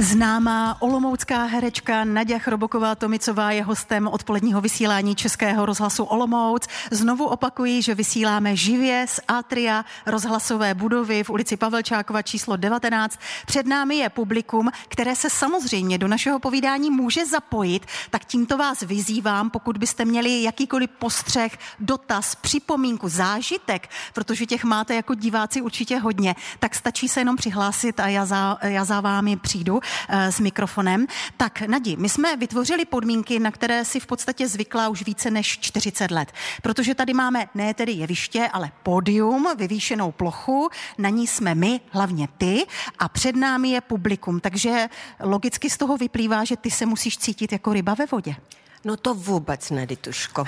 Známá olomoucká herečka Nadia Chroboková Tomicová je hostem odpoledního vysílání Českého rozhlasu Olomouc. Znovu opakuji, že vysíláme živě z Atria rozhlasové budovy v ulici Pavelčákova číslo 19. Před námi je publikum, které se samozřejmě do našeho povídání může zapojit, tak tímto vás vyzývám, pokud byste měli jakýkoliv postřeh, dotaz, připomínku, zážitek, protože těch máte jako diváci určitě hodně, tak stačí se jenom přihlásit a já za, já za vámi přijdu. Eh, s mikrofonem. Tak, Nadi, my jsme vytvořili podmínky, na které si v podstatě zvykla už více než 40 let, protože tady máme ne tedy jeviště, ale pódium, vyvýšenou plochu, na ní jsme my, hlavně ty, a před námi je publikum, takže logicky z toho vyplývá, že ty se musíš cítit jako ryba ve vodě. No to vůbec ne, Dituško,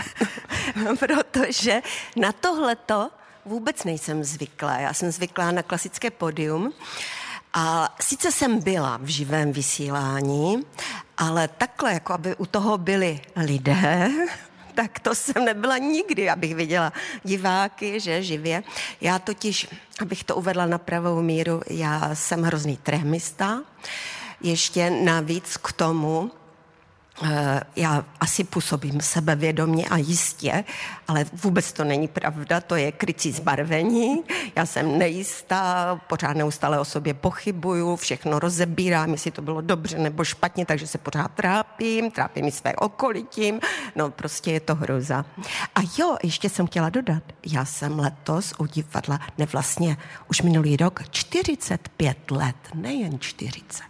protože na tohleto vůbec nejsem zvyklá. Já jsem zvyklá na klasické podium a sice jsem byla v živém vysílání, ale takhle, jako aby u toho byli lidé, tak to jsem nebyla nikdy, abych viděla diváky, že živě. Já totiž, abych to uvedla na pravou míru, já jsem hrozný trehmista. Ještě navíc k tomu, já asi působím sebevědomě a jistě, ale vůbec to není pravda, to je krycí zbarvení. Já jsem nejistá, pořád neustále o sobě pochybuju, všechno rozebírám, jestli to bylo dobře nebo špatně, takže se pořád trápím, trápím i své okolitím, no prostě je to hroza. A jo, ještě jsem chtěla dodat, já jsem letos u divadla, ne vlastně už minulý rok, 45 let, nejen 40.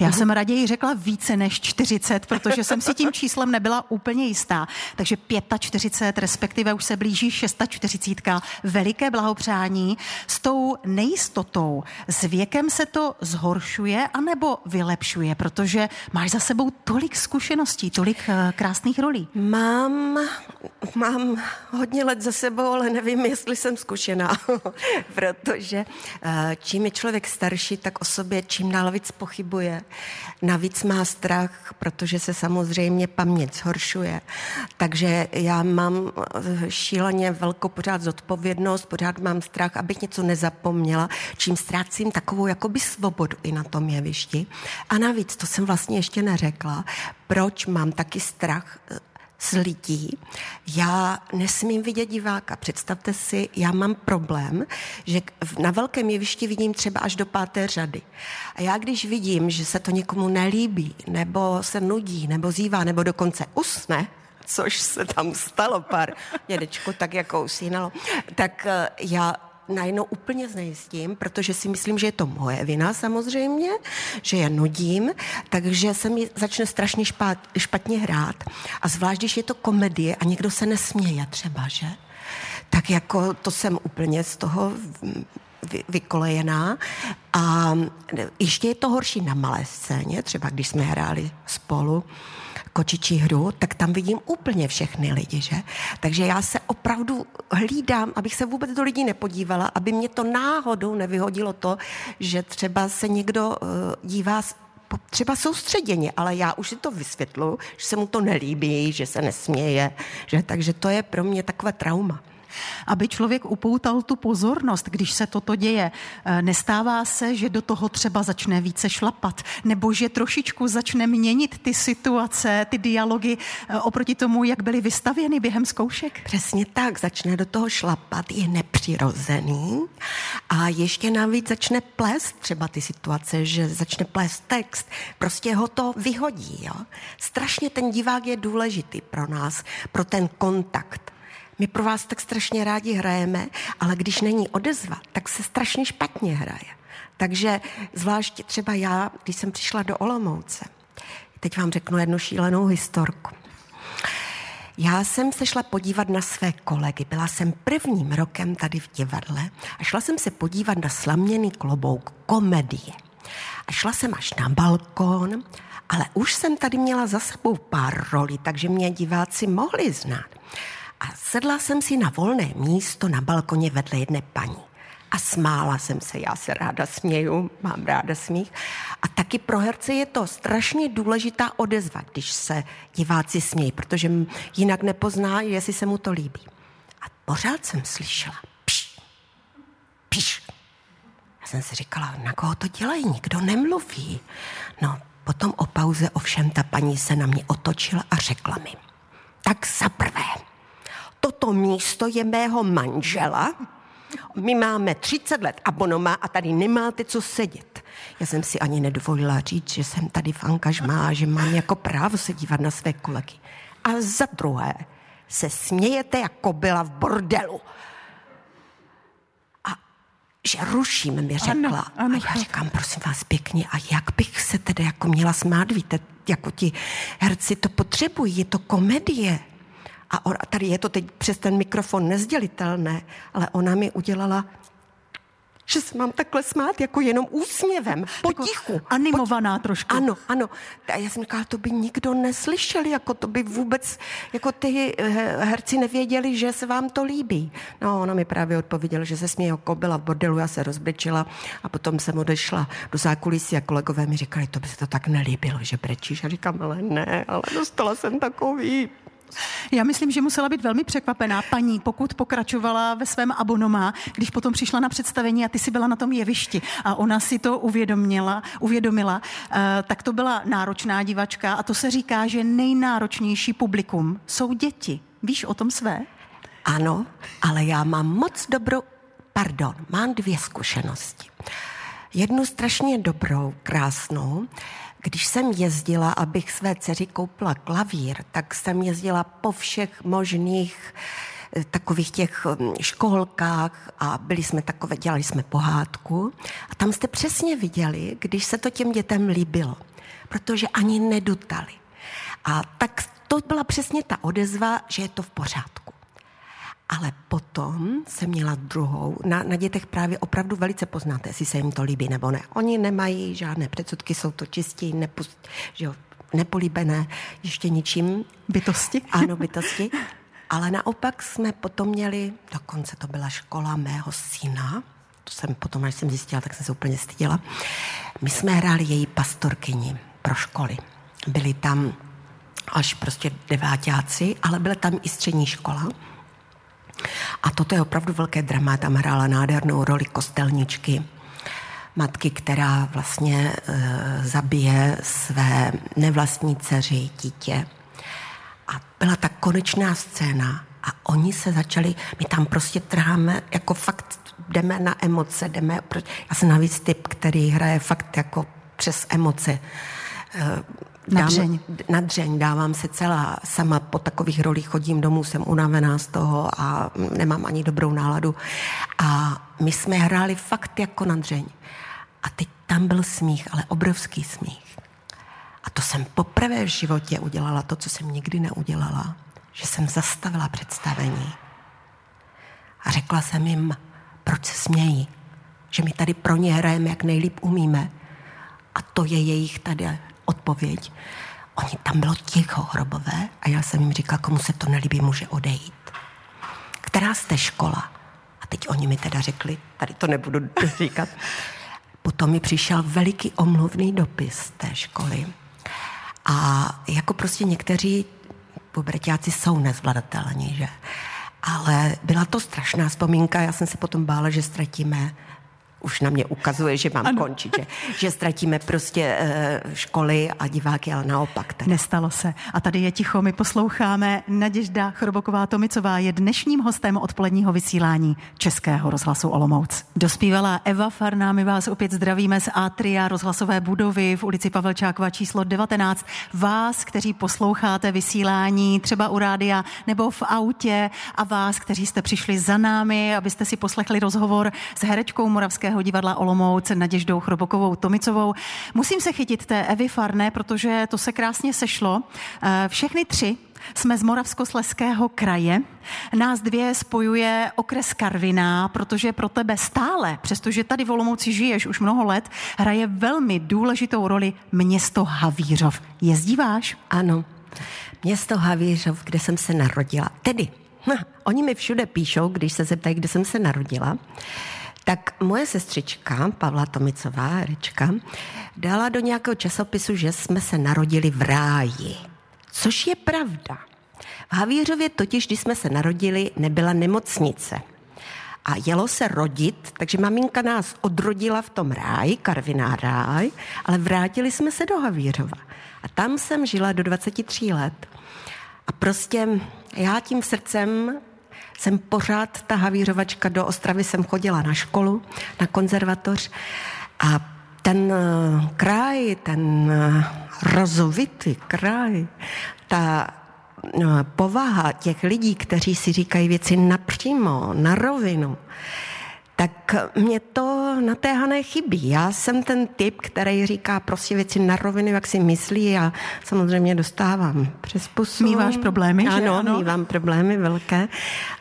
Já jsem raději řekla více než 40, protože jsem si tím číslem nebyla úplně jistá. Takže 45, respektive už se blíží 640. Veliké blahopřání. S tou nejistotou, s věkem se to zhoršuje anebo vylepšuje, protože máš za sebou tolik zkušeností, tolik eh, krásných rolí. Mám, mám hodně let za sebou, ale nevím, jestli jsem zkušená, protože eh, čím je člověk starší, tak o sobě čím dál víc pochybuje. Navíc má strach, protože se samozřejmě paměť zhoršuje. Takže já mám eh, šíleně velkou pořád zodpovědnost, pořád mám strach, abych něco nezapomněla, čím ztrácím takovou jakoby svobodu i na tom jevišti. A navíc, to jsem vlastně ještě neřekla, proč mám taky strach eh, z lidí. Já nesmím vidět diváka. Představte si, já mám problém, že na velkém jevišti vidím třeba až do páté řady. A já když vidím, že se to někomu nelíbí, nebo se nudí, nebo zývá, nebo dokonce usne, což se tam stalo pár dědečku tak jako usínalo, tak eh, já najednou úplně znejistím, protože si myslím, že je to moje vina samozřejmě, že je nudím, takže se mi začne strašně špat, špatně hrát. A zvlášť, když je to komedie a někdo se nesměje třeba, že? Tak jako to jsem úplně z toho vy, vykolejená. A ještě je to horší na malé scéně, třeba když jsme hráli spolu kočičí hru, tak tam vidím úplně všechny lidi, že? Takže já se opravdu hlídám, abych se vůbec do lidí nepodívala, aby mě to náhodou nevyhodilo to, že třeba se někdo uh, dívá třeba soustředěně, ale já už si to vysvětlu, že se mu to nelíbí, že se nesměje, že takže to je pro mě takové trauma aby člověk upoutal tu pozornost, když se toto děje. E, nestává se, že do toho třeba začne více šlapat, nebo že trošičku začne měnit ty situace, ty dialogy e, oproti tomu, jak byly vystavěny během zkoušek? Přesně tak, začne do toho šlapat, je nepřirozený a ještě navíc začne plést třeba ty situace, že začne plést text, prostě ho to vyhodí. Jo? Strašně ten divák je důležitý pro nás, pro ten kontakt my pro vás tak strašně rádi hrajeme, ale když není odezva, tak se strašně špatně hraje. Takže zvlášť třeba já, když jsem přišla do Olomouce, teď vám řeknu jednu šílenou historku. Já jsem se šla podívat na své kolegy. Byla jsem prvním rokem tady v divadle a šla jsem se podívat na slaměný klobouk komedie. A šla jsem až na balkon, ale už jsem tady měla za sebou pár rolí, takže mě diváci mohli znát. A sedla jsem si na volné místo na balkoně vedle jedné paní. A smála jsem se, já se ráda směju, mám ráda smích. A taky pro herce je to strašně důležitá odezva, když se diváci smějí, protože jinak nepozná, jestli se mu to líbí. A pořád jsem slyšela pš, pš. Já jsem si říkala, na koho to dělají, nikdo nemluví. No, potom o pauze ovšem ta paní se na mě otočila a řekla mi, tak za prvé, toto místo je mého manžela, my máme 30 let abonoma a tady nemáte co sedět. Já jsem si ani nedovolila říct, že jsem tady v angažmá, že mám jako právo se dívat na své kolegy. A za druhé, se smějete jako byla v bordelu. A že ruším, mi řekla. Ano, ano, a já říkám, prosím vás pěkně, a jak bych se tedy jako měla smát, víte, jako ti herci to potřebují, je to komedie. A tady je to teď přes ten mikrofon nezdělitelné, ale ona mi udělala že se mám takhle smát jako jenom úsměvem, potichu. Jako animovaná po... trošku. Ano, ano. A já jsem říkala, to by nikdo neslyšel, jako to by vůbec, jako ty eh, herci nevěděli, že se vám to líbí. No, ona mi právě odpověděla, že se směje jako byla v bordelu, já se rozbrečila a potom jsem odešla do zákulisí a kolegové mi říkali, to by se to tak nelíbilo, že brečíš. A říkám, ale ne, ale dostala jsem takový já myslím, že musela být velmi překvapená paní, pokud pokračovala ve svém abonomá, když potom přišla na představení a ty si byla na tom jevišti a ona si to uvědomila, uvědomila eh, tak to byla náročná divačka a to se říká, že nejnáročnější publikum jsou děti. Víš o tom své? Ano, ale já mám moc dobrou, pardon, mám dvě zkušenosti. Jednu strašně dobrou, krásnou, když jsem jezdila, abych své dceři koupila klavír, tak jsem jezdila po všech možných eh, takových těch hm, školkách a byli jsme takové, dělali jsme pohádku a tam jste přesně viděli, když se to těm dětem líbilo, protože ani nedutali. A tak to byla přesně ta odezva, že je to v pořádku. Ale potom jsem měla druhou. Na, na dětech právě opravdu velice poznáte, jestli se jim to líbí nebo ne. Oni nemají žádné předsudky, jsou to čistí, nepust, že jo, nepolíbené ještě ničím. Bytosti? Ano, bytosti. Ale naopak jsme potom měli, dokonce to byla škola mého syna, to jsem potom, až jsem zjistila, tak jsem se úplně styděla. My jsme hráli její pastorkyni pro školy. Byli tam až prostě devátáci, ale byla tam i střední škola. A toto je opravdu velké drama. Tam hrála nádhernou roli kostelničky, matky, která vlastně e, zabije své nevlastní dceři, dítě. A byla ta konečná scéna a oni se začali, my tam prostě trháme, jako fakt jdeme na emoce, jdeme, já jsem navíc typ, který hraje fakt jako přes emoce. E, na dřeň. Na dřeň, dávám se celá. Sama po takových rolích chodím domů, jsem unavená z toho a nemám ani dobrou náladu. A my jsme hráli fakt jako na dřeň. A teď tam byl smích, ale obrovský smích. A to jsem poprvé v životě udělala to, co jsem nikdy neudělala. Že jsem zastavila představení. A řekla jsem jim, proč se smějí. Že my tady pro ně hrajeme, jak nejlíp umíme. A to je jejich tady odpověď. Oni tam bylo ticho hrobové a já jsem jim říkal, komu se to nelíbí, může odejít. Která jste škola? A teď oni mi teda řekli, tady to nebudu říkat. Potom mi přišel veliký omluvný dopis té školy. A jako prostě někteří pubertáci jsou nezvladatelní, že? Ale byla to strašná vzpomínka, já jsem se potom bála, že ztratíme už na mě ukazuje, že mám ano. končit, že, že ztratíme prostě uh, školy a diváky, ale naopak. Tak. Nestalo se. A tady je ticho, my posloucháme. Naděžda Chroboková Tomicová je dnešním hostem odpoledního vysílání Českého rozhlasu Olomouc. Dospívala Eva Farná, my vás opět zdravíme z Atria rozhlasové budovy v ulici Pavelčákova číslo 19. Vás, kteří posloucháte vysílání třeba u rádia nebo v autě a vás, kteří jste přišli za námi, abyste si poslechli rozhovor s herečkou Moravského Národního divadla Olomouc Naděždou Chrobokovou Tomicovou. Musím se chytit té Evy Farné, protože to se krásně sešlo. Eh, všechny tři jsme z Moravskosleského kraje. Nás dvě spojuje okres Karviná, protože pro tebe stále, přestože tady v Olomouci žiješ už mnoho let, hraje velmi důležitou roli město Havířov. Jezdíváš? Ano, město Havířov, kde jsem se narodila. Tedy, hm, oni mi všude píšou, když se zeptají, kde jsem se narodila tak moje sestřička, Pavla Tomicová, herečka, dala do nějakého časopisu, že jsme se narodili v ráji. Což je pravda. V Havířově totiž, když jsme se narodili, nebyla nemocnice. a jelo se rodit, takže maminka nás odrodila v tom ráji, Karviná ráj, ale vrátili jsme se do Havířova. A tam jsem žila do 23 let. A prostě já tím srdcem jsem pořád ta havířovačka, do Ostravy jsem chodila na školu, na konzervatoř a ten eh, kraj, ten eh, rozovitý kraj, ta eh, povaha těch lidí, kteří si říkají věci napřímo, na rovinu, tak mě to na té Hané chybí. Já jsem ten typ, který říká prostě věci na rovinu, jak si myslí a samozřejmě dostávám přes pusu. Míváš problémy, ano, že ano? mívám problémy velké,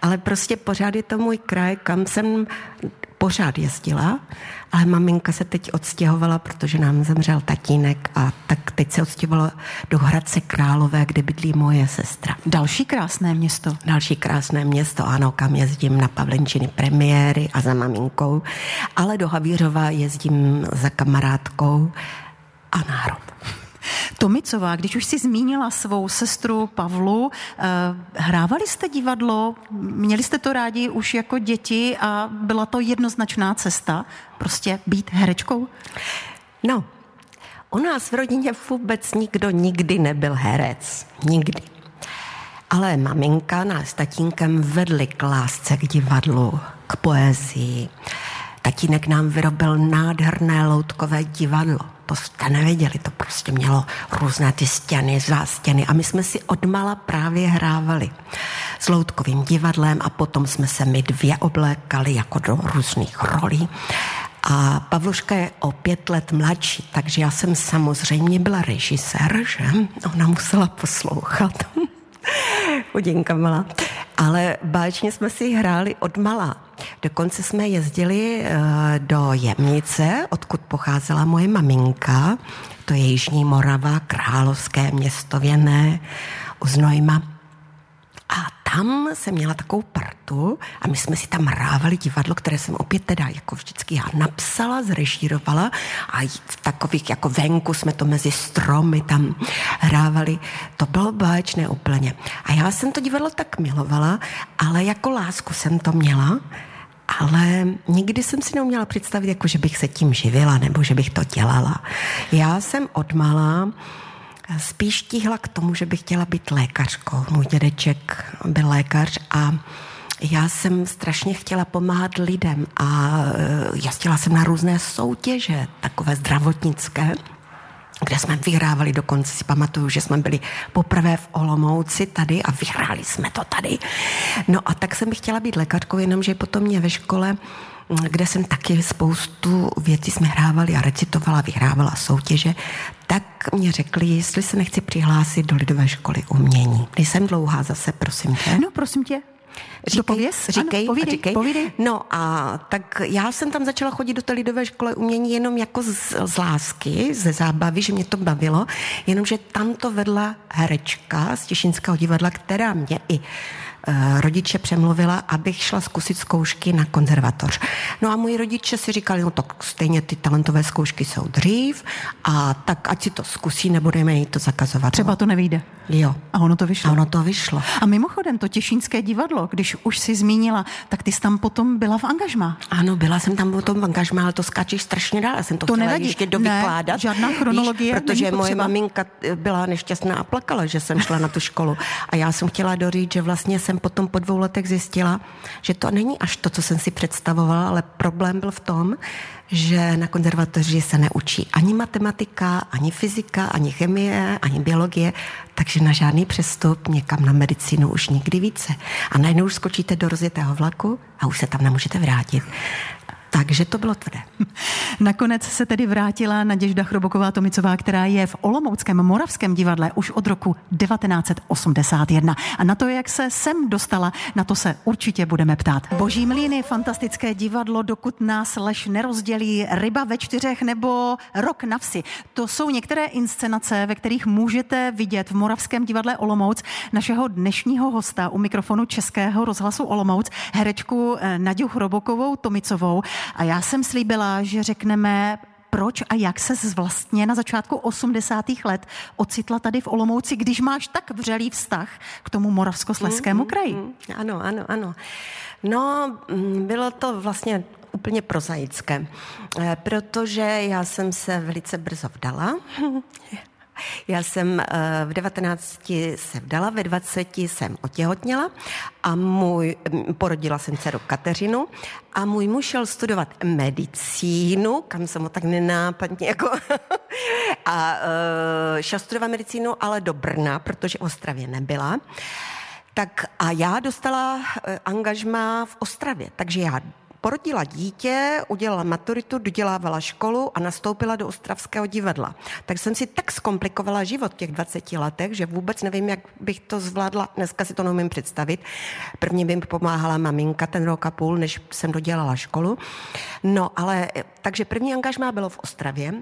ale prostě pořád je to můj kraj, kam jsem pořád jezdila, ale maminka se teď odstěhovala, protože nám zemřel tatínek a tak teď se odstěhovala do Hradce Králové, kde bydlí moje sestra. Další krásné město. Další krásné město, ano, kam jezdím na Pavlenčiny premiéry a za maminkou, ale do Havířova jezdím za kamarádkou a národ. Tomicová, když už si zmínila svou sestru Pavlu, eh, hrávali jste divadlo, měli jste to rádi už jako děti a byla to jednoznačná cesta, prostě být herečkou? No, u nás v rodině vůbec nikdo nikdy nebyl herec. Nikdy. Ale maminka nás s tatínkem vedli k lásce k divadlu, k poezii. Tatínek nám vyrobil nádherné loutkové divadlo jste nevěděli, to prostě mělo různé ty stěny, zástěny a my jsme si odmala právě hrávali s loutkovým divadlem a potom jsme se my dvě oblékali jako do různých rolí. A Pavluška je o pět let mladší, takže já jsem samozřejmě byla režisér, že? Ona musela poslouchat. Chudinka malá. Ale báječně jsme si hráli od malá. Dokonce jsme jezdili eh, do Jemnice, odkud pocházela moje maminka. To je Jižní Morava, královské město věné u Znojma. A tam jsem měla takovou partu a my jsme si tam hrávali divadlo, které jsem opět teda jako vždycky já napsala, zrežírovala a v takových jako venku jsme to mezi stromy tam hrávali. To bylo báječné úplně. A já jsem to divadlo tak milovala, ale jako lásku jsem to měla ale nikdy jsem si neuměla představit, jako že bych se tím živila nebo že bych to dělala. Já jsem odmala spíš tíhla k tomu, že bych chtěla být lékařkou. Můj dědeček byl lékař a já jsem strašně chtěla pomáhat lidem a e, jezdila jsem na různé soutěže, takové zdravotnické, kde jsme vyhrávali, dokonce si pamatuju, že jsme byli poprvé v Olomouci tady a vyhráli jsme to tady. No a tak jsem chtěla být lékařkou, jenomže potom mě ve škole kde jsem taky spoustu věcí jsme hrávali a recitovala, vyhrávala soutěže, tak mě řekli, jestli se nechci přihlásit do Lidové školy umění. Nejsem dlouhá zase, prosím tě. No, prosím tě. Říkej? Říkej, ano, povídej, říkej. Povídej. No a tak já jsem tam začala chodit do té lidové školy umění jenom jako z, z lásky, ze zábavy, že mě to bavilo, jenomže tam to vedla herečka z Těšinského divadla, která mě i rodiče přemluvila, abych šla zkusit zkoušky na konzervatoř. No a moji rodiče si říkali, no tak stejně ty talentové zkoušky jsou dřív a tak ať si to zkusí, nebudeme jí to zakazovat. Třeba to nevíde. Jo. A ono to vyšlo. A ono to vyšlo. A mimochodem, to Těšínské divadlo, když už si zmínila, tak ty jsi tam potom byla v angažmá. Ano, byla jsem tam potom v angažmá, ale to skáčeš strašně dál. Já jsem to, to chtěla nevadí. ještě dovykládat. Ne, žádná chronologie. Víš, protože moje maminka byla nešťastná a plakala, že jsem šla na tu školu. A já jsem chtěla doříct, že vlastně jsem potom po dvou letech zjistila, že to není až to, co jsem si představovala, ale problém byl v tom, že na konzervatoři se neučí ani matematika, ani fyzika, ani chemie, ani biologie, takže na žádný přestup někam na medicínu už nikdy více. A najednou už skočíte do rozjetého vlaku a už se tam nemůžete vrátit. Takže to bylo tvrdé. Nakonec se tedy vrátila Naděžda Chroboková Tomicová, která je v Olomouckém Moravském divadle už od roku 1981. A na to, jak se sem dostala, na to se určitě budeme ptát. Boží mlíny, fantastické divadlo, dokud nás lež nerozdělí, ryba ve čtyřech nebo rok na vsi. To jsou některé inscenace, ve kterých můžete vidět v Moravském divadle Olomouc našeho dnešního hosta u mikrofonu Českého rozhlasu Olomouc, herečku eh, Naďu Chrobokovou Tomicovou. A já jsem slíbila, že řekneme proč a jak se vlastně na začátku 80. let ocitla tady v Olomouci, když máš tak vřelý vztah k tomu moravskosleskému mm, kraji? Mm, ano, ano, ano. No, mm, bylo to vlastně úplně prozaické, eh, protože já jsem se velice brzo vdala. Já jsem eh, v 19 se vdala, ve 20 jsem otěhotněla a můj, porodila jsem dceru Kateřinu a můj muž šel studovat medicínu, kam jsem ho tak nenápadně jako a uh, šel studovat medicínu, ale do Brna, protože v Ostravě nebyla. Tak a já dostala angažma v Ostravě, takže já Porodila dítě, udělala maturitu, dodělávala školu a nastoupila do Ostravského divadla. Tak jsem si tak zkomplikovala život v těch 20 letech, že vůbec nevím, jak bych to zvládla. Dneska si to neumím představit. Prvně by mi pomáhala maminka ten rok a půl, než jsem dodělala školu. No, ale takže první angažmá bylo v Ostravě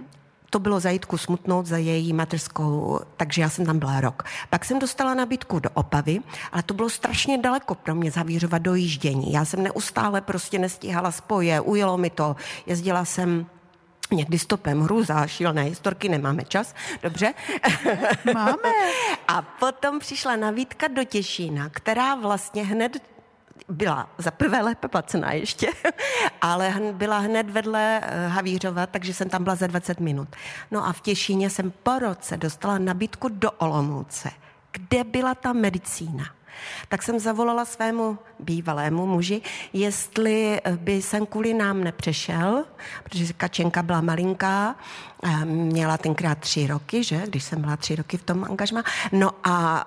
to bylo za Jitku smutnout za její mateřskou, takže já jsem tam byla rok. Pak jsem dostala nabídku do Opavy, ale to bylo strašně daleko pro mě zavířovat dojíždění. Já jsem neustále prostě nestíhala spoje, ujelo mi to, jezdila jsem někdy stopem hruza, šílené historky, nemáme čas, dobře? Máme. A potom přišla nabídka do Těšína, která vlastně hned byla za prvé lépe placená ještě, ale byla hned vedle eh, Havířova, takže jsem tam byla za 20 minut. No a v Těšíně jsem po roce dostala nabídku do Olomouce, kde byla ta medicína. Tak jsem zavolala svému bývalému muži, jestli by jsem kvůli nám nepřešel, protože Kačenka byla malinká, eh, měla tenkrát tři roky, že, když jsem byla tři roky v tom angažma. No a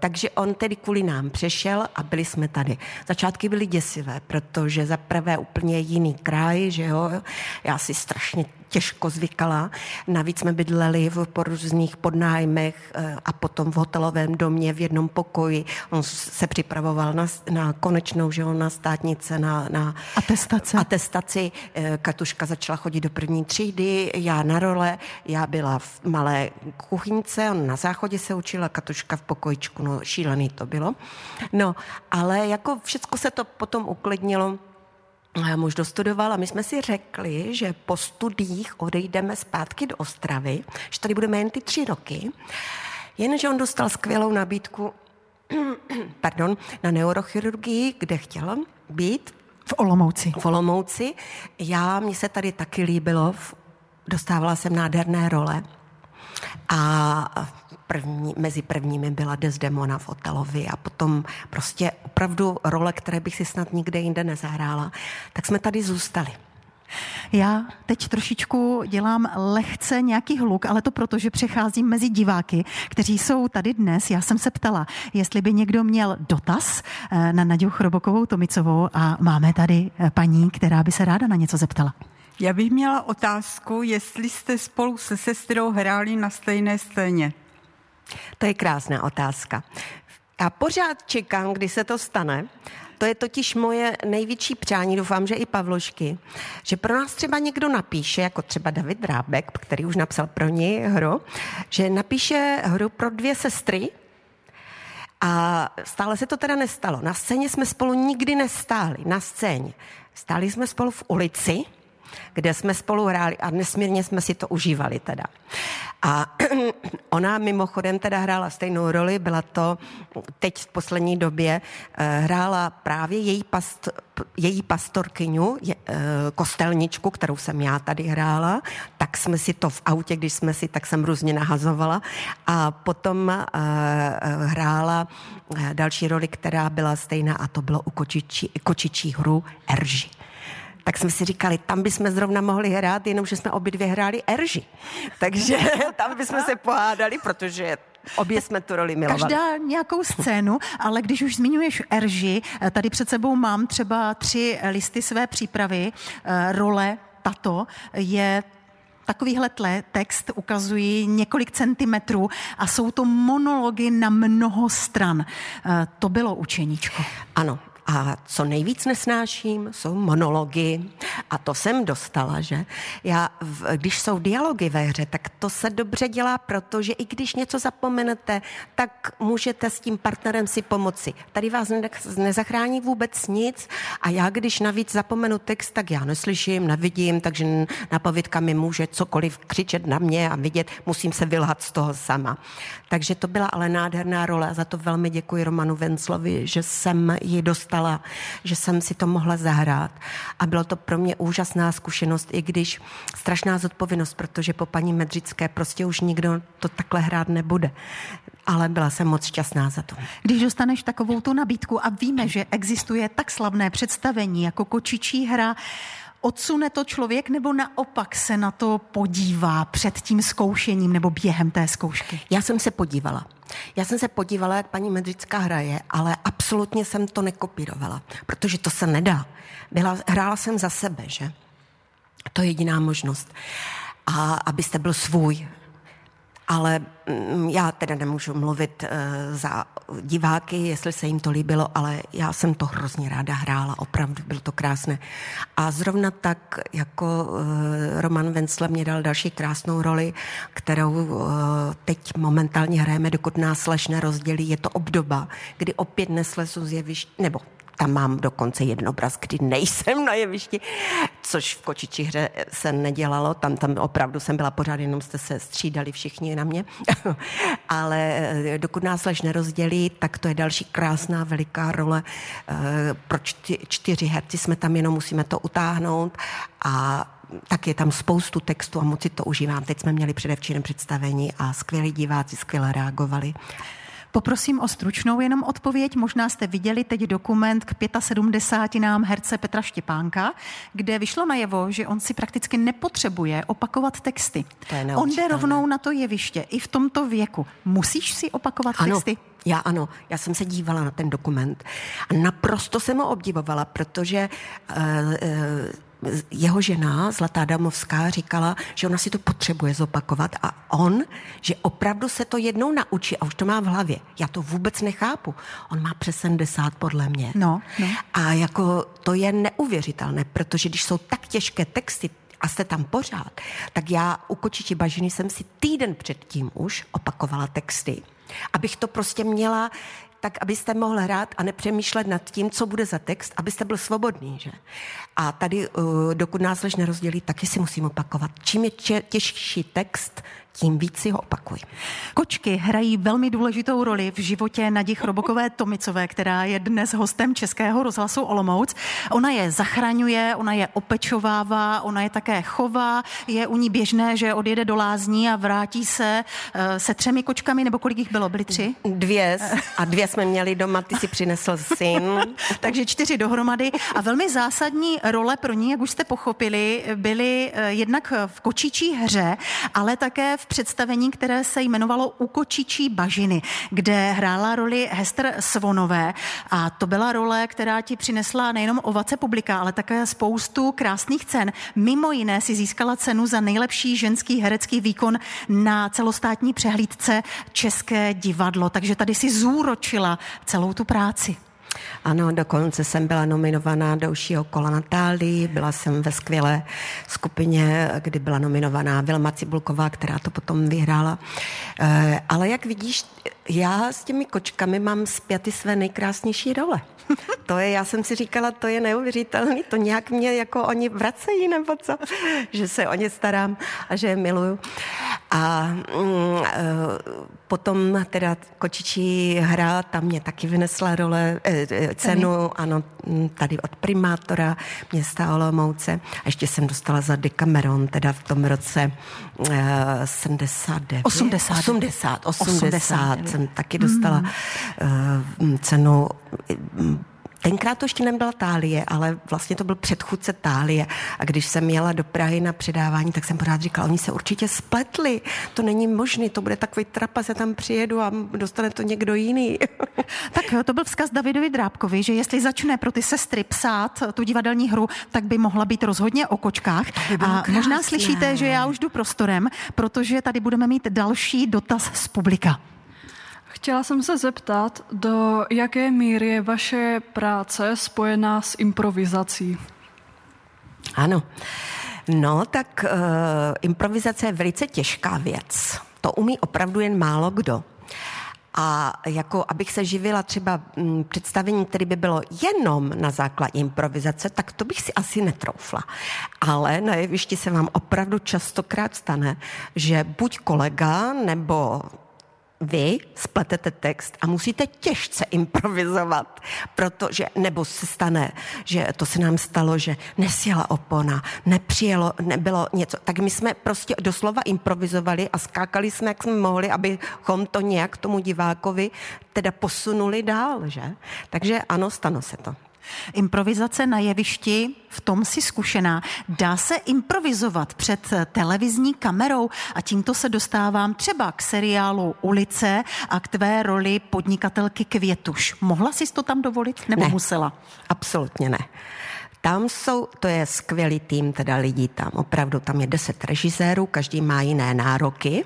takže on tedy kvůli nám přešel a byli jsme tady. Začátky byly děsivé, protože za prvé úplně jiný kraj, že jo, já si strašně těžko zvykala. Navíc jsme bydleli v různých podnájmech eh, a potom v hotelovém domě v jednom pokoji. On se připravoval na, na konečnou, že jo, na státnice, na, na atestaci. atestaci. Eh, Katuška začala chodit do první třídy, já na role, já byla v malé kuchyňce, on na záchodě se učila, Katuška v pokojičku, no šílený to bylo. No, ale jako všechno se to potom uklidnilo muž dostudoval a my jsme si řekli, že po studiích odejdeme zpátky do Ostravy, že tady budeme jen ty tři roky. Jenže on dostal skvělou nabídku pardon, na neurochirurgii, kde chtěl být. V Olomouci. V Olomouci. Já, mně se tady taky líbilo, dostávala jsem nádherné role. A první, mezi prvními byla Desdemona v Otelovi a potom prostě opravdu role, které bych si snad nikde jinde nezahrála, tak jsme tady zůstali. Já teď trošičku dělám lehce nějaký hluk, ale to proto, že přecházím mezi diváky, kteří jsou tady dnes. Já jsem se ptala, jestli by někdo měl dotaz eh, na Naděju Chrobokovou Tomicovou a máme tady eh, paní, která by se ráda na něco zeptala. Já bych měla otázku, jestli jste spolu se sestrou hráli na stejné scéně. To je krásná otázka. Já pořád čekám, kdy se to stane. To je totiž moje největší přání, doufám, že i Pavlošky, že pro nás třeba někdo napíše, jako třeba David Drábek, který už napsal pro ní hru, že napíše hru pro dvě sestry, a stále se to teda nestalo. Na scéně jsme spolu nikdy nestáli, na scéně. Stáli jsme spolu v ulici, kde jsme spolu hráli a nesmírně jsme si to užívali teda. A ona mimochodem teda hrála stejnou roli, byla to teď v poslední době, eh, hrála právě její, past, její pastorkyňu, je, eh, kostelničku, kterou jsem já tady hrála, tak jsme si to v autě, když jsme si, tak jsem různě nahazovala. A potom uh, hrála další roli, která byla stejná a to bylo u kočičí, kočičí hru Erži tak jsme si říkali, tam bychom zrovna mohli hrát, jenomže jsme obě dvě hráli Erži. Takže tam bychom se pohádali, protože Obě jsme tu roli milovali. Každá nějakou scénu, ale když už zmiňuješ Erži, tady před sebou mám třeba tři listy své přípravy. Eh, role tato je takovýhle tle, text ukazují několik centimetrů a jsou to monology na mnoho stran. Eh, to bylo učeníčko. Ano, A co nejvíc nesnáším, jsou monology. A to jsem dostala, že? Já, když jsou dialogy ve hře, tak to se dobře dělá, protože i když něco zapomenete, tak můžete s tím partnerem si pomoci. Tady vás nezachrání vůbec nic a já, když navíc zapomenu text, tak já neslyším, nevidím, takže napovědka mi může cokoliv křičet na mě a vidět, musím se vylhat z toho sama. Takže to byla ale nádherná role a za to velmi děkuji Romanu Venclovi, že jsem ji dostala, že jsem si to mohla zahrát. A bylo to pro mě úžasná zkušenost, i když strašná zodpovědnost, protože po paní Medřické prostě už nikdo to takhle hrát nebude ale byla jsem moc šťastná za to. Když dostaneš takovou tu nabídku a víme, že existuje tak slavné představení jako kočičí hra, Odsune to člověk nebo naopak se na to podívá před tím zkoušením nebo během té zkoušky? Já jsem se podívala. Já jsem se podívala, jak paní Medřická hraje, ale absolutně jsem to nekopírovala, protože to se nedá. Byla, hrála jsem za sebe, že? To je jediná možnost. A abyste byl svůj, ale mm, já teda nemůžu mluvit uh, za diváky, jestli se jim to líbilo, ale já jsem to hrozně ráda hrála, opravdu bylo to krásné. A zrovna tak, jako uh, Roman Vencle mě dal další krásnou roli, kterou uh, teď momentálně hrajeme, dokud nás lež nerozdělí. Je to obdoba, kdy opět neslezu z jeviště, nebo tam mám dokonce jeden obraz, kdy nejsem na jevišti, což v kočiči hře se nedělalo. Tam, tam opravdu jsem byla pořád, jenom jste se střídali všichni na mě. Ale eh, dokud nás lež nerozdělí, tak to je další krásná, veliká role. Eh, pro čtyři herci jsme tam jenom musíme to utáhnout a tak je tam spoustu textu a moc si to užívám. Teď jsme měli předevčírem představení a skvělí diváci skvěle reagovali. Poprosím o stručnou jenom odpověď. Možná jste viděli teď dokument k 75 nám herce Petra Štěpánka, kde vyšlo najevo, že on si prakticky nepotřebuje opakovat texty. on jde rovnou na to jeviště i v tomto věku. Musíš si opakovat ano. texty? Já ano, já jsem se dívala na ten dokument a naprosto jsem ho obdivovala, protože uh, uh, jeho žena, Zlatá Damovská, říkala, že ona si to potřebuje zopakovat a on, že opravdu se to jednou naučí a už to má v hlavě. Já to vůbec nechápu. On má přes 70 podle mě. No, no. A jako to je neuvěřitelné, protože když jsou tak těžké texty, a jste tam pořád, tak já u Kočiči Bažiny jsem si týden předtím už opakovala texty, abych to prostě měla tak abyste mohl hrát a nepřemýšlet nad tím, co bude za text, abyste byl svobodný. Že? A tady, uh, dokud nás lež nerozdělí, taky si musím opakovat. Čím je těžší text, tím víc si ho opakuj. Kočky hrají velmi důležitou roli v životě Nadí Chrobokové Tomicové, která je dnes hostem Českého rozhlasu Olomouc. Ona je zachraňuje, ona je opečovává, ona je také chová. Je u ní běžné, že odjede do lázní a vrátí se eh, se třemi kočkami, nebo kolik jich bylo? Byly tři? Dvě. A dvě jsme měli doma, ty si přinesl syn. Takže čtyři dohromady. A velmi zásadní role pro ní, jak už jste pochopili, byly eh, jednak v kočičí hře, ale také v představení, které se jmenovalo Ukočičí bažiny, kde hrála roli Hester Svonové a to byla role, která ti přinesla nejenom ovace publika, ale také spoustu krásných cen. Mimo jiné si získala cenu za nejlepší ženský herecký výkon na celostátní přehlídce České divadlo, takže tady si zúročila celou tu práci. Ano, dokonce jsem byla nominovaná do užšího kola Natálii, byla jsem ve skvělé skupině, kdy byla nominovaná Vilma Cibulková, která to potom vyhrála. Eh, ale jak vidíš, já s těmi kočkami mám zpěty své nejkrásnější role. To je, já jsem si říkala, to je neuvěřitelný, to nějak mě jako oni vracejí nebo co, že se o ně starám a že je miluju. A mm, e, potom teda kočičí hra, tam mě taky vynesla role, e, e cenu, ano, tady od primátora města Olomouce. A ještě jsem dostala za Decameron, teda v tom roce e, 79. 80. 80, 80, 80 jsem taky dostala mm. e, cenu Tenkrát to ještě nebyla Tálie, ale vlastně to byl předchůdce Tálie. A když jsem jela do Prahy na předávání, tak jsem pořád říkala, oni se určitě spletli. To není možné, to bude takový trapas, já tam přijedu a dostane to někdo jiný. tak to byl vzkaz Davidovi Drábkovi, že jestli začne pro ty sestry psát tu divadelní hru, tak by mohla být rozhodně o kočkách. By a krásné. možná slyšíte, že já už jdu prostorem, protože tady budeme mít další dotaz z publika. Chtěla jsem se zeptat, do jaké míry je vaše práce spojená s improvizací? Ano. No, tak uh, improvizace je velice těžká věc. To umí opravdu jen málo kdo. A jako abych se živila třeba mm, představení, které by bylo jenom na základě improvizace, tak to bych si asi netroufla. Ale na jevišti se vám opravdu častokrát stane, že buď kolega nebo vy spletete text a musíte těžce improvizovat, protože, nebo se stane, že to se nám stalo, že nesjela opona, nepřijelo, nebylo něco, tak my jsme prostě doslova improvizovali a skákali jsme, jak jsme mohli, abychom to nějak tomu divákovi teda posunuli dál, že? Takže ano, stane se to. Improvizace na jevišti, v tom si zkušená. Dá se improvizovat před televizní kamerou a tímto se dostávám třeba k seriálu Ulice a k tvé roli podnikatelky Květuš. Mohla jsi to tam dovolit nebo ne, musela? Absolutně ne. Tam jsou, to je skvělý tým teda lidí tam, opravdu tam je deset režisérů, každý má jiné nároky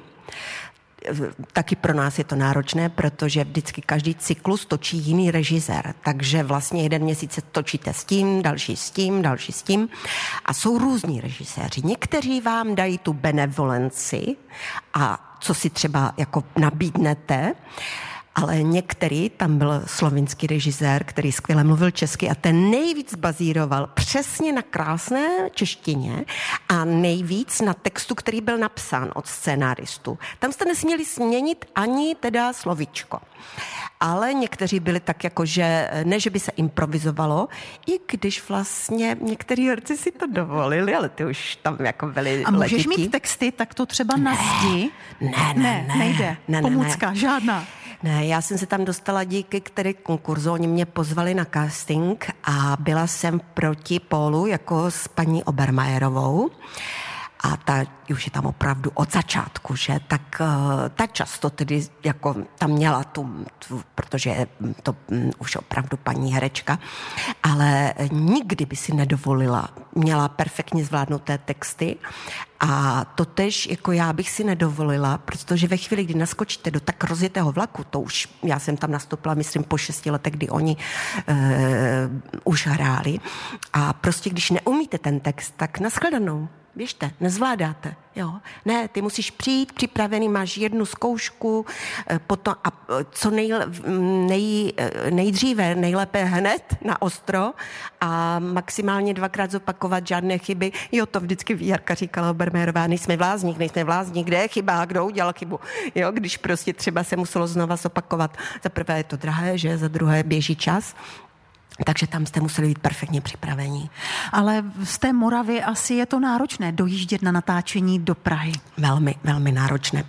taky pro nás je to náročné, protože vždycky každý cyklus točí jiný režisér. Takže vlastně jeden měsíc točíte s tím, další s tím, další s tím. A jsou různí režiséři. Někteří vám dají tu benevolenci a co si třeba jako nabídnete, ale některý, tam byl slovinský režisér, který skvěle mluvil česky a ten nejvíc bazíroval přesně na krásné češtině a nejvíc na textu, který byl napsán od scénáristu. Tam jste nesměli změnit ani teda slovičko. Ale někteří byli tak jako, že ne, že by se improvizovalo, i když vlastně některý herci si to dovolili, ale ty už tam jako byli A můžeš letití. mít texty, tak to třeba na zdi? Ne, ne, ne, ne nejde. Ne, ne, Pomůcka, ne. žádná. Ne, já jsem se tam dostala díky který konkurzu. Oni mě pozvali na casting a byla jsem proti Pólu jako s paní Obermajerovou a ta už je tam opravdu od začátku, že, tak uh, ta často tedy jako tam měla tu, tu protože to um, už opravdu paní herečka, ale nikdy by si nedovolila, měla perfektně zvládnuté texty. A to tež jako já bych si nedovolila, protože ve chvíli, kdy naskočíte do tak rozjetého vlaku, to už, já jsem tam nastoupila, myslím, po šesti letech, kdy oni uh, už hráli. A prostě když neumíte ten text, tak nashledanou běžte, nezvládáte. Jo. Ne, ty musíš přijít připravený, máš jednu zkoušku, eh, potom a eh, co nej, nej, eh, nejdříve, nejlépe hned na ostro a maximálně dvakrát zopakovat žádné chyby. Jo, to vždycky Jarka říkala Obermérová, nejsme vlázník, nejsme vlázník, kde je chyba, kdo udělal chybu. Jo, když prostě třeba se muselo znova zopakovat. Za prvé je to drahé, že za druhé běží čas, takže tam jste museli být perfektně připravení. Ale z té Moravy asi je to náročné dojíždět na natáčení do Prahy. Velmi, velmi náročné.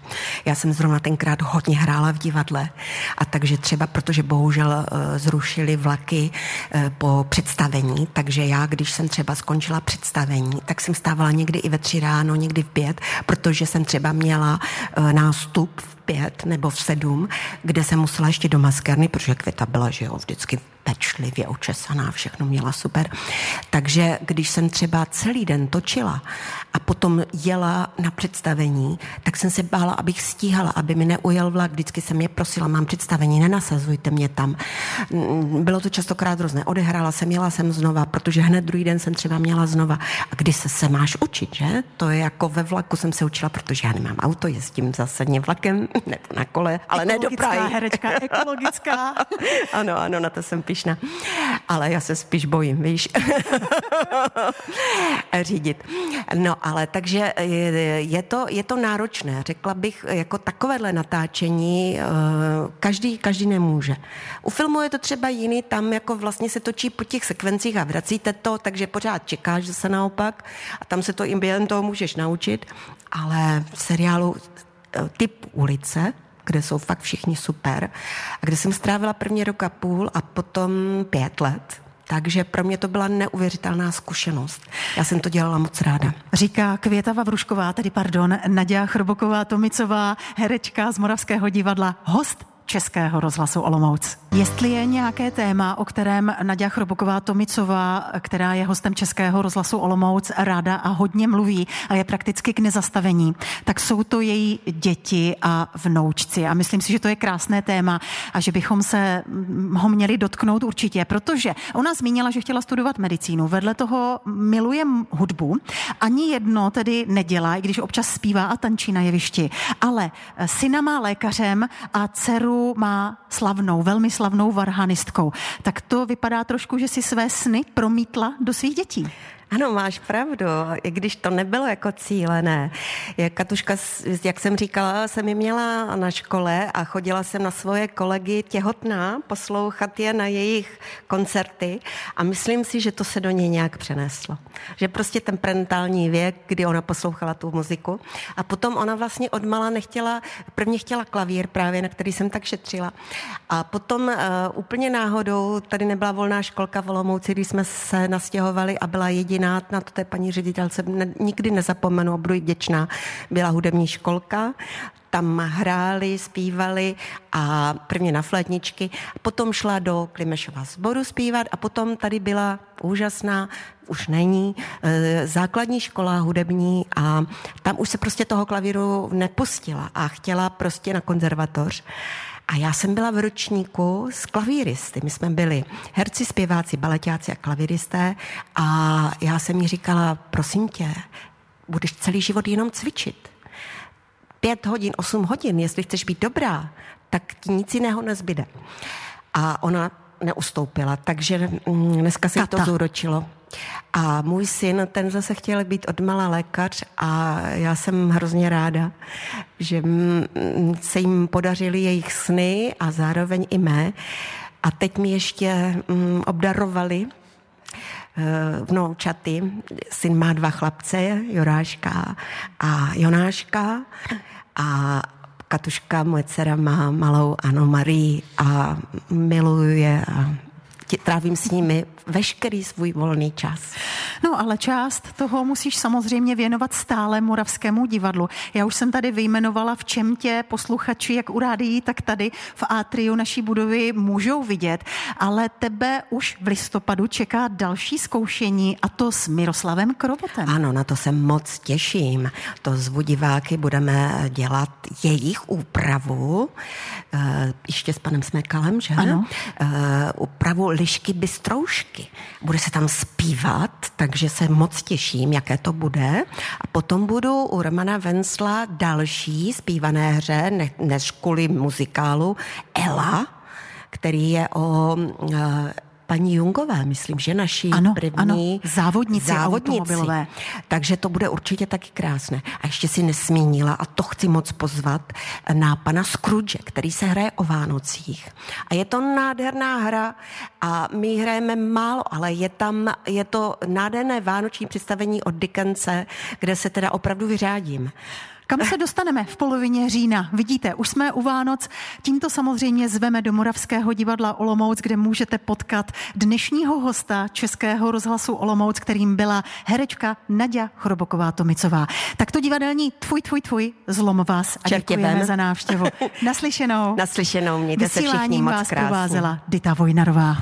Já jsem zrovna tenkrát hodně hrála v divadle a takže třeba, protože bohužel uh, zrušili vlaky uh, po představení, takže já, když jsem třeba skončila představení, tak jsem stávala někdy i ve tři ráno, někdy v pět, protože jsem třeba měla uh, nástup v pět nebo v sedm, kde jsem musela ještě do maskerny, protože Květa byla, že jo, vždycky pečlivě očesaná, všechno měla super. Takže když jsem třeba celý den točila a potom jela na představení, tak jsem se bála, abych stíhala, aby mi neujel vlak. Vždycky jsem je prosila, mám představení, nenasazujte mě tam. Bylo to častokrát různé. Odehrála jsem, jela jsem znova, protože hned druhý den jsem třeba měla znova. A kdy se se máš učit, že? To je jako ve vlaku jsem se učila, protože já nemám auto, jezdím zásadně vlakem nebo na kole, ale ne do Prahy. herečka, ekologická. ano, ano, na to jsem pišná. Ale já se spíš bojím, víš, řídit. No, ale takže je, to, je to náročné. Řekla bych, jako takovéhle natáčení eh, každý, každý nemůže. U filmu je to třeba jiný, tam jako vlastně se točí po těch sekvencích a vracíte to, takže pořád čekáš zase naopak a tam se to i během toho můžeš naučit, ale v seriálu eh, typ ulice, kde jsou fakt všichni super a kde jsem strávila první rok a půl a potom pět let takže pro mě to byla neuvěřitelná zkušenost. Já jsem to dělala moc ráda. Říká Květa Vavrušková, tedy pardon, Nadia Chrboková Tomicová, herečka z Moravského divadla, host Českého rozhlasu Olomouc. Jestli je nějaké téma, o kterém Nadia Chroboková Tomicová, která je hostem Českého rozhlasu Olomouc, ráda a hodně mluví a je prakticky k nezastavení, tak jsou to její děti a vnoučci. A myslím si, že to je krásné téma a že bychom se ho měli dotknout určitě, protože ona zmínila, že chtěla studovat medicínu. Vedle toho miluje hudbu. Ani jedno tedy nedělá, i když občas zpívá a tančí na jevišti. Ale syna má lékařem a dceru má slavnou, velmi slavnou varhanistkou. Tak to vypadá trošku, že si své sny promítla do svých dětí. Ano, máš pravdu, i když to nebylo jako cílené. Katuška, jak jsem říkala, jsem ji měla na škole a chodila jsem na svoje kolegy těhotná poslouchat je na jejich koncerty a myslím si, že to se do něj nějak přeneslo. Že prostě ten prenatální věk, kdy ona poslouchala tu muziku a potom ona vlastně odmala nechtěla, prvně chtěla klavír právě, na který jsem tak šetřila a potom uh, úplně náhodou, tady nebyla volná školka v Olomouci, když jsme se nastěhovali a byla jediná jediná, na to té paní ředitelce nikdy nezapomenu a budu vděčná, byla hudební školka, tam hráli, zpívali a prvně na flétničky, potom šla do Klimešova sboru zpívat a potom tady byla úžasná, už není, e, základní škola hudební a tam už se prostě toho klavíru nepustila a chtěla prostě na konzervatoř. A já jsem byla v ročníku s klavíristy. My jsme byli herci, zpěváci, baletáci a klavíristé a já jsem jí říkala, prosím tě, budeš celý život jenom cvičit. Pět hodin, osm hodin, jestli chceš být dobrá, tak ti nic jiného nezbyde. A ona neustoupila, takže mm, dneska se to zúročilo. A můj syn, ten zase chtěl být odmala lékař a já jsem hrozně ráda, že se jim podařily jejich sny a zároveň i mé. A teď mi ještě obdarovali eh, vnoučaty. Syn má dva chlapce, Joráška a Jonáška. A Katuška, moje dcera, má malou Ano Marii a miluje a trávím s nimi veškerý svůj volný čas. No ale část toho musíš samozřejmě věnovat stále Moravskému divadlu. Já už jsem tady vyjmenovala, v čem tě posluchači, jak u rádií, tak tady v atriu naší budovy můžou vidět, ale tebe už v listopadu čeká další zkoušení a to s Miroslavem Krobotem. Ano, na to se moc těším. To zvu diváky, budeme dělat jejich úpravu, eh, ještě s panem Smekalem, že? Ano. Eh, úpravu lišky bystroušky. Bude se tam zpívat, takže se moc těším, jaké to bude. A potom budu u Romana Vensla další zpívané hře, ne, než kvůli muzikálu Ela, který je o uh, paní Jungové, myslím, že naší ano, první ano, závodnici, závodnici automobilové. Takže to bude určitě taky krásné. A ještě si nesmínila, a to chci moc pozvat, na pana Scrooge, který se hraje o Vánocích. A je to nádherná hra a my hrajeme málo, ale je tam, je to nádherné vánoční představení od Dickense, kde se teda opravdu vyřádím. Kam se dostaneme v polovině října? Vidíte, už jsme u Vánoc. Tímto samozřejmě zveme do Moravského divadla Olomouc, kde můžete potkat dnešního hosta Českého rozhlasu Olomouc, kterým byla herečka Nadia Chroboková Tomicová. Tak to divadelní tvůj, tvůj, tvůj zlom vás a Čertě děkujeme ven. za návštěvu. Naslyšenou. Naslyšenou, mějte se všichni Vysíláním moc vás krásně. provázela Dita Vojnarová.